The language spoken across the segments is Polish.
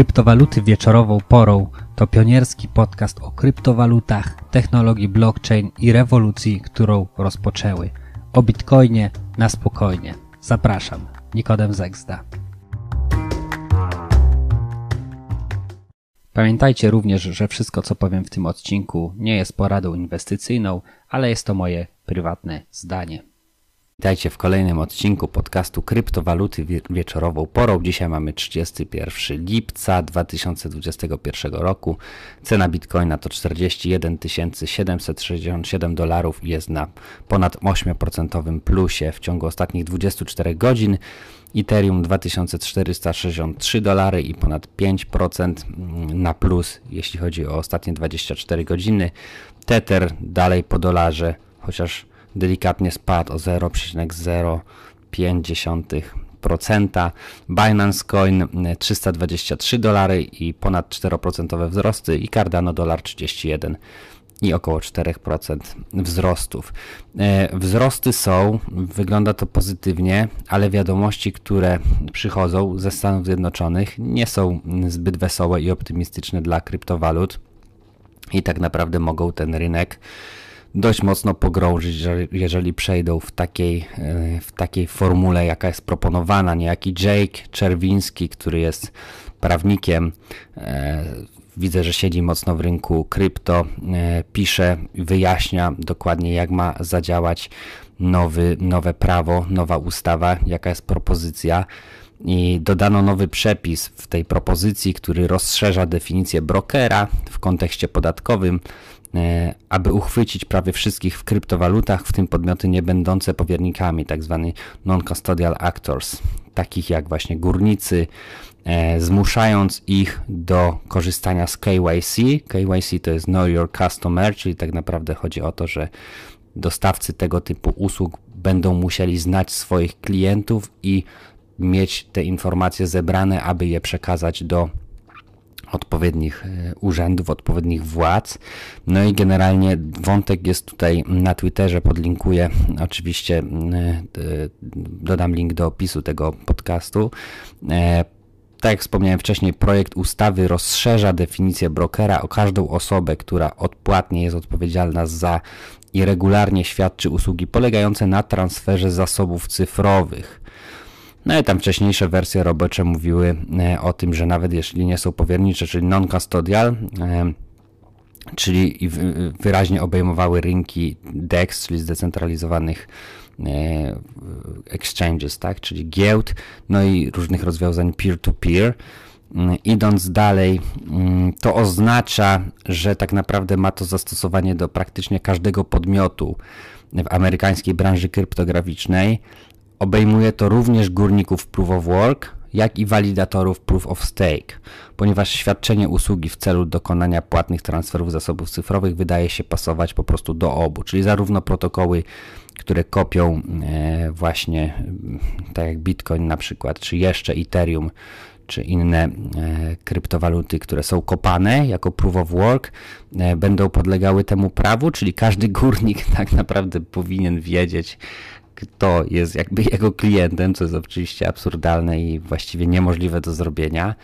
Kryptowaluty wieczorową porą to pionierski podcast o kryptowalutach, technologii blockchain i rewolucji, którą rozpoczęły. O bitcoinie na spokojnie. Zapraszam, Nikodem Zegzda. Pamiętajcie również, że wszystko co powiem w tym odcinku nie jest poradą inwestycyjną, ale jest to moje prywatne zdanie. Witajcie w kolejnym odcinku podcastu Kryptowaluty wieczorową porą. Dzisiaj mamy 31 lipca 2021 roku. Cena bitcoina to 41 767 dolarów i jest na ponad 8% plusie w ciągu ostatnich 24 godzin. Ethereum 2463 dolary i ponad 5% na plus, jeśli chodzi o ostatnie 24 godziny. Tether dalej po dolarze, chociaż delikatnie spadł o 0,05%. Binance Coin 323 dolary i ponad 4% wzrosty i Cardano dolar 31 i około 4% wzrostów. E, wzrosty są, wygląda to pozytywnie, ale wiadomości, które przychodzą ze Stanów Zjednoczonych nie są zbyt wesołe i optymistyczne dla kryptowalut i tak naprawdę mogą ten rynek dość mocno pogrążyć, jeżeli przejdą w takiej, e, w takiej formule, jaka jest proponowana. Niejaki Jake Czerwiński, który jest prawnikiem, e, widzę, że siedzi mocno w rynku krypto, e, pisze, wyjaśnia dokładnie, jak ma zadziałać nowy, nowe prawo, nowa ustawa, jaka jest propozycja. I dodano nowy przepis w tej propozycji, który rozszerza definicję brokera w kontekście podatkowym aby uchwycić prawie wszystkich w kryptowalutach, w tym podmioty nie będące powiernikami, tak zwany non-custodial actors, takich jak właśnie górnicy, e, zmuszając ich do korzystania z KYC. KYC to jest Know Your Customer, czyli tak naprawdę chodzi o to, że dostawcy tego typu usług będą musieli znać swoich klientów i mieć te informacje zebrane, aby je przekazać do odpowiednich e, urzędów, odpowiednich władz. No i generalnie wątek jest tutaj na Twitterze, podlinkuję. Oczywiście dodam link do opisu tego podcastu. E, tak jak wspomniałem wcześniej, projekt ustawy rozszerza definicję brokera o każdą osobę, która odpłatnie jest odpowiedzialna za i regularnie świadczy usługi polegające na transferze zasobów cyfrowych. No i tam wcześniejsze wersje robocze mówiły e, o tym, że nawet jeśli nie są powiernicze, czyli non-custodial, e, czyli wyraźnie obejmowały rynki DEX, czyli zdecentralizowanych e, exchanges, tak, czyli giełd, no i różnych rozwiązań peer-to-peer. Mm, idąc dalej, mm, to oznacza, że tak naprawdę ma to zastosowanie do praktycznie każdego podmiotu w amerykańskiej branży kryptograficznej, Obejmuje to również górników Proof of Work, jak i walidatorów Proof of Stake, ponieważ świadczenie usługi w celu dokonania płatnych transferów zasobów cyfrowych wydaje się pasować po prostu do obu, czyli zarówno protokoły, które kopią e, właśnie mm, tak jak Bitcoin na przykład, czy jeszcze Ethereum, czy inne e, kryptowaluty, które są kopane jako proof of work, e, będą podlegały temu prawu, czyli każdy górnik tak naprawdę powinien wiedzieć, kto jest jakby jego klientem, co jest oczywiście absurdalne i właściwie niemożliwe do zrobienia.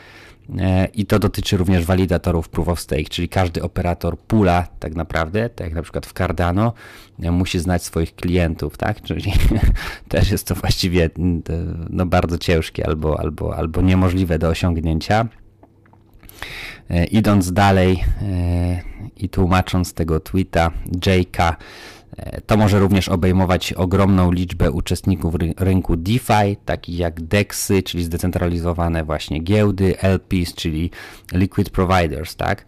E, I to dotyczy również walidatorów proof of stake, czyli każdy operator pula tak naprawdę, tak jak na przykład w Cardano, e, musi znać swoich klientów, tak? Czyli też jest to właściwie no, bardzo ciężkie albo, albo, albo niemożliwe do osiągnięcia. E, idąc dalej i tłumacząc tego tweeta Jake'a, to może również obejmować ogromną liczbę uczestników rynku DeFi, takich jak DEXy, czyli zdecentralizowane właśnie giełdy, LPs, czyli Liquid Providers, tak?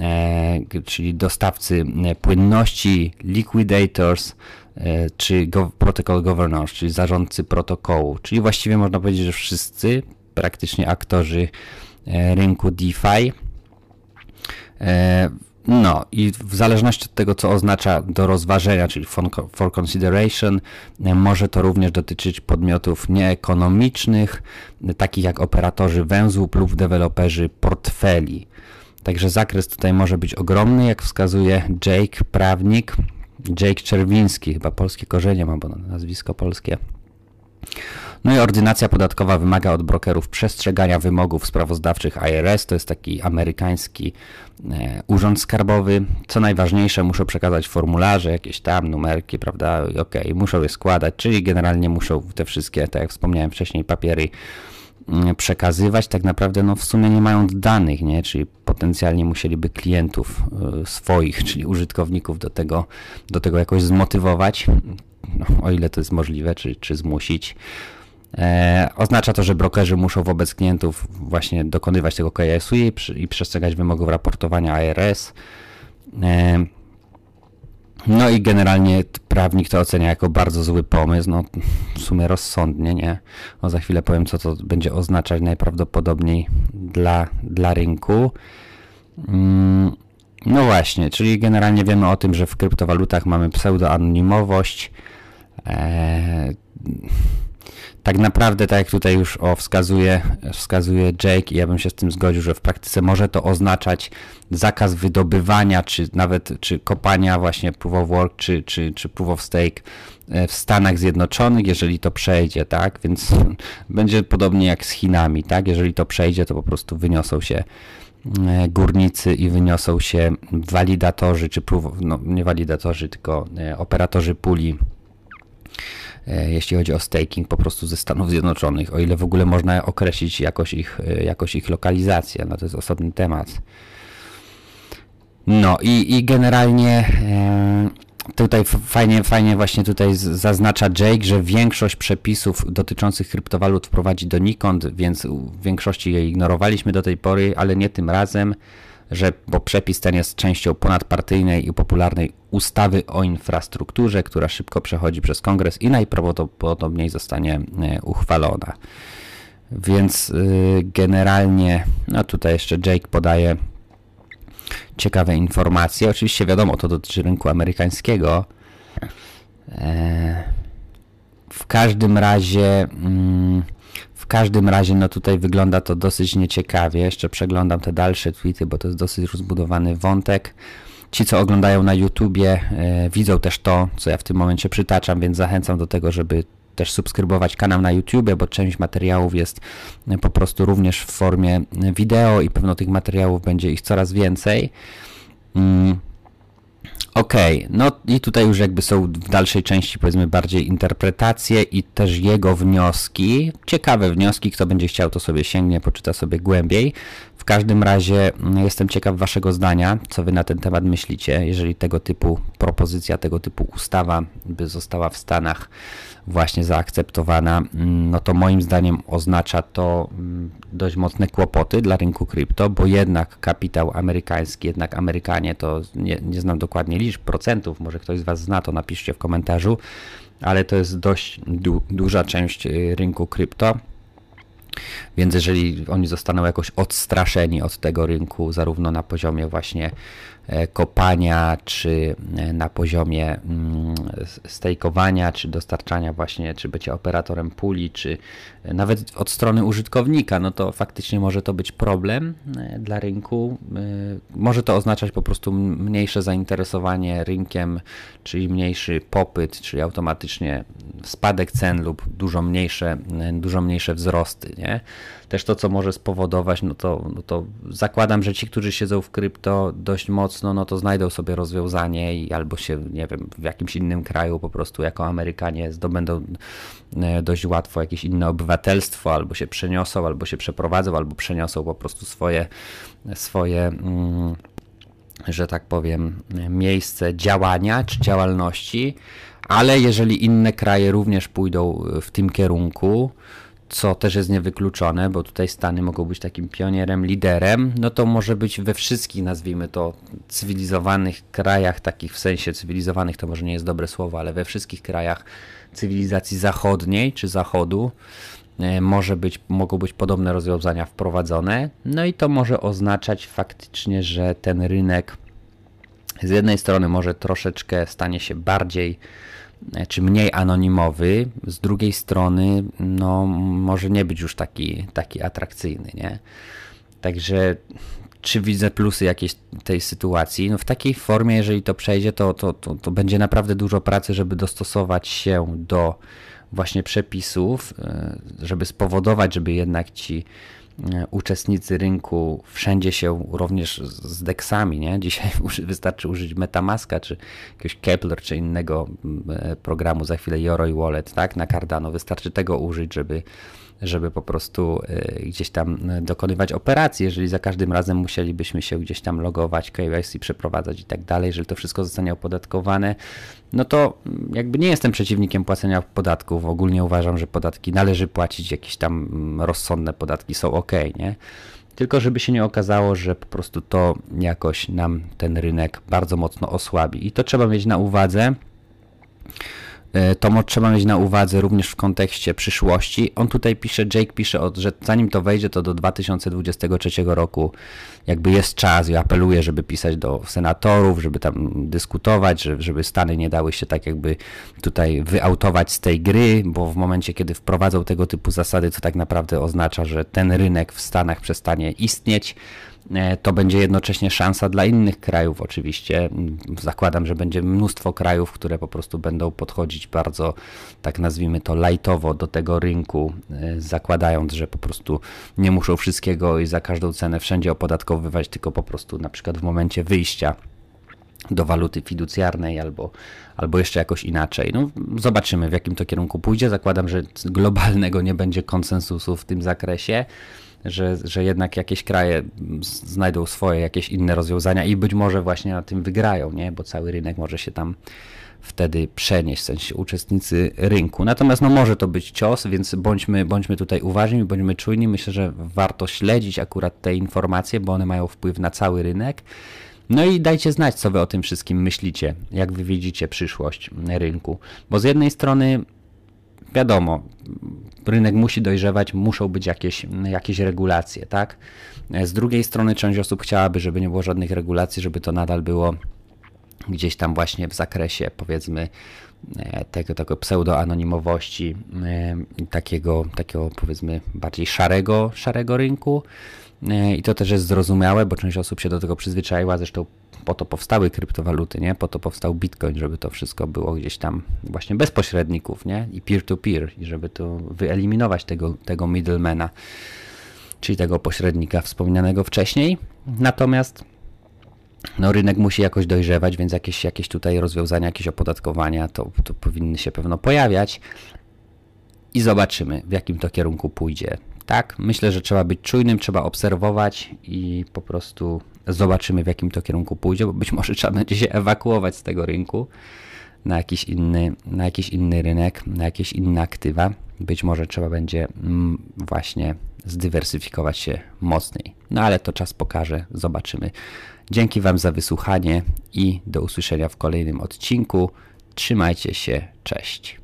E, czyli dostawcy e, płynności, liquidators, e, czy go, protocol governors, czyli zarządcy protokołu, czyli właściwie można powiedzieć, że wszyscy praktycznie aktorzy rynku DeFi no i w zależności od tego, co oznacza do rozważenia, czyli for consideration, może to również dotyczyć podmiotów nieekonomicznych, takich jak operatorzy węzłów lub deweloperzy portfeli. Także zakres tutaj może być ogromny, jak wskazuje Jake, prawnik, Jake Czerwiński, chyba polskie korzenie ma, bo nazwisko polskie. No i ordynacja podatkowa wymaga od brokerów przestrzegania wymogów sprawozdawczych IRS, to jest taki amerykański e, urząd skarbowy. Co najważniejsze, muszą przekazać formularze, jakieś tam numerki, prawda? Ok, muszą je składać, czyli generalnie muszą te wszystkie, tak jak wspomniałem wcześniej, papiery mm, przekazywać, tak naprawdę no w sumie nie mają danych, nie? czyli potencjalnie musieliby klientów y, swoich, czyli użytkowników do tego, do tego jakoś zmotywować, no, o ile to jest możliwe, czy, czy zmusić. E, oznacza to, że brokerzy muszą wobec klientów właśnie dokonywać tego KSU i, i przestrzegać wymogów raportowania ARS. E, no i generalnie prawnik to ocenia jako bardzo zły pomysł, no w sumie rozsądnie, nie? O za chwilę powiem, co to będzie oznaczać najprawdopodobniej dla, dla rynku. Mm, no właśnie, czyli generalnie wiemy o tym, że w kryptowalutach mamy pseudoanonimowość. Eee, tak naprawdę, tak jak tutaj już o wskazuje, wskazuje Jake i ja bym się z tym zgodził, że w praktyce może to oznaczać zakaz wydobywania, czy nawet czy kopania właśnie proof of work, czy, czy, czy proof of stake e, w Stanach Zjednoczonych, jeżeli to przejdzie, tak? Więc będzie podobnie jak z Chinami, tak? Jeżeli to przejdzie, to po prostu wyniosą się e, górnicy i wyniosą się walidatorzy, czy proof, no nie walidatorzy, tylko e, operatorzy puli jeśli chodzi o staking po prostu ze Stanów Zjednoczonych, o ile w ogóle można określić jakoś ich, e, jakoś ich lokalizację, no to jest osobny temat. No i, i generalnie e, tutaj fajnie, fajnie właśnie tutaj zaznacza Jake, że większość przepisów dotyczących kryptowalut wprowadzi donikąd, więc w większości je ignorowaliśmy do tej pory, ale nie tym razem że bo przepis ten jest częścią ponadpartyjnej i popularnej ustawy o infrastrukturze, która szybko przechodzi przez kongres i najprawdopodobniej zostanie e, uchwalona. Więc e, generalnie, no tutaj jeszcze Jake podaje ciekawe informacje. Oczywiście wiadomo, to dotyczy rynku amerykańskiego. E, w każdym razie mm, każdym razie, no tutaj wygląda to dosyć nieciekawie. Jeszcze przeglądam te dalsze tweety, bo to jest dosyć rozbudowany wątek. Ci, co oglądają na YouTubie, e, widzą też to, co ja w tym momencie przytaczam, więc zachęcam do tego, żeby też subskrybować kanał na YouTube, bo część materiałów jest e, po prostu również w formie wideo i pewno tych materiałów będzie ich coraz więcej. Mm. Okej, okay. no i tutaj już jakby są w dalszej części powiedzmy bardziej interpretacje i też jego wnioski. Ciekawe wnioski, kto będzie chciał to sobie sięgnie, poczyta sobie głębiej. W każdym razie mm, jestem ciekaw waszego zdania, co wy na ten temat myślicie, jeżeli tego typu propozycja, tego typu ustawa by została w Stanach właśnie zaakceptowana, mm, no to moim zdaniem oznacza to mm, dość mocne kłopoty dla rynku krypto, bo jednak kapitał amerykański, jednak Amerykanie to nie, nie znam dokładnie liczb, procentów, może ktoś z Was zna, to napiszcie w komentarzu, ale to jest dość du duża część y, rynku krypto. Więc jeżeli oni zostaną jakoś odstraszeni od tego rynku, zarówno na poziomie właśnie E, kopania, czy e, na poziomie mm, stejkowania, czy dostarczania właśnie, czy bycia operatorem puli, czy e, nawet od strony użytkownika, no to faktycznie może to być problem dla rynku. Może to oznaczać po prostu mniejsze zainteresowanie rynkiem, czyli mniejszy popyt, czyli automatycznie spadek cen lub dużo mniejsze, dużo mniejsze wzrosty, nie? też to, co może spowodować, no to, no to zakładam, że ci, którzy siedzą w krypto dość mocno, no to znajdą sobie rozwiązanie i albo się, nie wiem, w jakimś innym kraju po prostu jako Amerykanie zdobędą e, dość łatwo jakieś inne obywatelstwo, albo się przeniosą, albo się przeprowadzą, albo przeniosą po prostu swoje, swoje mm, że tak powiem, miejsce działania czy działalności, ale jeżeli inne kraje również pójdą w tym kierunku, co też jest niewykluczone, bo tutaj Stany mogą być takim pionierem, liderem, no to może być we wszystkich, nazwijmy to, cywilizowanych krajach, takich w sensie cywilizowanych to może nie jest dobre słowo, ale we wszystkich krajach cywilizacji zachodniej czy zachodu e, może być, mogą być podobne rozwiązania wprowadzone, no i to może oznaczać faktycznie, że ten rynek z jednej strony może troszeczkę stanie się bardziej czy mniej anonimowy, z drugiej strony no, może nie być już taki, taki atrakcyjny, nie? Także czy widzę plusy jakiejś tej sytuacji? No w takiej formie, jeżeli to przejdzie, to, to, to, to będzie naprawdę dużo pracy, żeby dostosować się do właśnie przepisów, e, żeby spowodować, żeby jednak ci e, uczestnicy rynku wszędzie się również z deksami, nie? Dzisiaj wystarczy użyć Metamaska, czy jakiegoś Kepler, czy innego e, programu, za chwilę Yoroi Wallet, tak? Na Cardano. Wystarczy tego użyć, żeby żeby po prostu y, gdzieś tam y, dokonywać operacji, jeżeli za każdym razem musielibyśmy się gdzieś tam logować, KYC przeprowadzać i tak dalej, jeżeli to wszystko zostanie opodatkowane, no to mm, jakby nie jestem przeciwnikiem płacenia podatków. Ogólnie uważam, że podatki należy płacić, jakieś tam mm, rozsądne podatki są ok, nie? Tylko żeby się nie okazało, że po prostu to jakoś nam ten rynek bardzo mocno osłabi. I to trzeba mieć na uwadze. E, to trzeba mieć na uwadze również w kontekście przyszłości. On tutaj pisze, Jake pisze, że zanim to wejdzie, to do 2023 roku jakby jest czas i apeluję, żeby pisać do senatorów, żeby tam dyskutować, żeby Stany nie dały się tak jakby tutaj wyautować z tej gry, bo w momencie, kiedy wprowadzą tego typu zasady, to tak naprawdę oznacza, że ten rynek w Stanach przestanie istnieć, to będzie jednocześnie szansa dla innych krajów, oczywiście. Zakładam, że będzie mnóstwo krajów, które po prostu będą podchodzić bardzo, tak nazwijmy to, lightowo do tego rynku, e, zakładając, że po prostu nie muszą wszystkiego i za każdą cenę wszędzie opodatkowywać, tylko po prostu na przykład w momencie wyjścia do waluty fiducjarnej albo, albo jeszcze jakoś inaczej. No, zobaczymy, w jakim to kierunku pójdzie. Zakładam, że globalnego nie będzie konsensusu w tym zakresie że, że jednak jakieś kraje znajdą swoje jakieś inne rozwiązania i być może właśnie na tym wygrają, nie? bo cały rynek może się tam wtedy przenieść, w sensie uczestnicy rynku. Natomiast no, może to być cios, więc bądźmy, bądźmy tutaj uważni, bądźmy czujni. Myślę, że warto śledzić akurat te informacje, bo one mają wpływ na cały rynek. No i dajcie znać, co wy o tym wszystkim myślicie, jak wy widzicie przyszłość rynku. Bo z jednej strony wiadomo, rynek musi dojrzewać, muszą być jakieś, jakieś regulacje, tak? Z drugiej strony część osób chciałaby, żeby nie było żadnych regulacji, żeby to nadal było gdzieś tam właśnie w zakresie powiedzmy e, tego, tego pseudo-anonimowości, e, takiego, takiego powiedzmy bardziej szarego, szarego rynku. E, I to też jest zrozumiałe, bo część osób się do tego przyzwyczaiła, zresztą po to powstały kryptowaluty, nie? Po to powstał Bitcoin, żeby to wszystko było gdzieś tam właśnie bez pośredników, nie? I peer-to-peer, -peer, i żeby to wyeliminować tego, tego middlemana, czyli tego pośrednika wspomnianego wcześniej. Natomiast no, rynek musi jakoś dojrzewać, więc jakieś, jakieś tutaj rozwiązania, jakieś opodatkowania to, to powinny się pewno pojawiać. I zobaczymy, w jakim to kierunku pójdzie. Tak, myślę, że trzeba być czujnym, trzeba obserwować i po prostu Zobaczymy, w jakim to kierunku pójdzie, bo być może trzeba będzie się ewakuować z tego rynku na jakiś inny, na jakiś inny rynek, na jakieś inne aktywa. Być może trzeba będzie mm, właśnie zdywersyfikować się mocniej. No ale to czas pokaże, zobaczymy. Dzięki Wam za wysłuchanie i do usłyszenia w kolejnym odcinku. Trzymajcie się, cześć.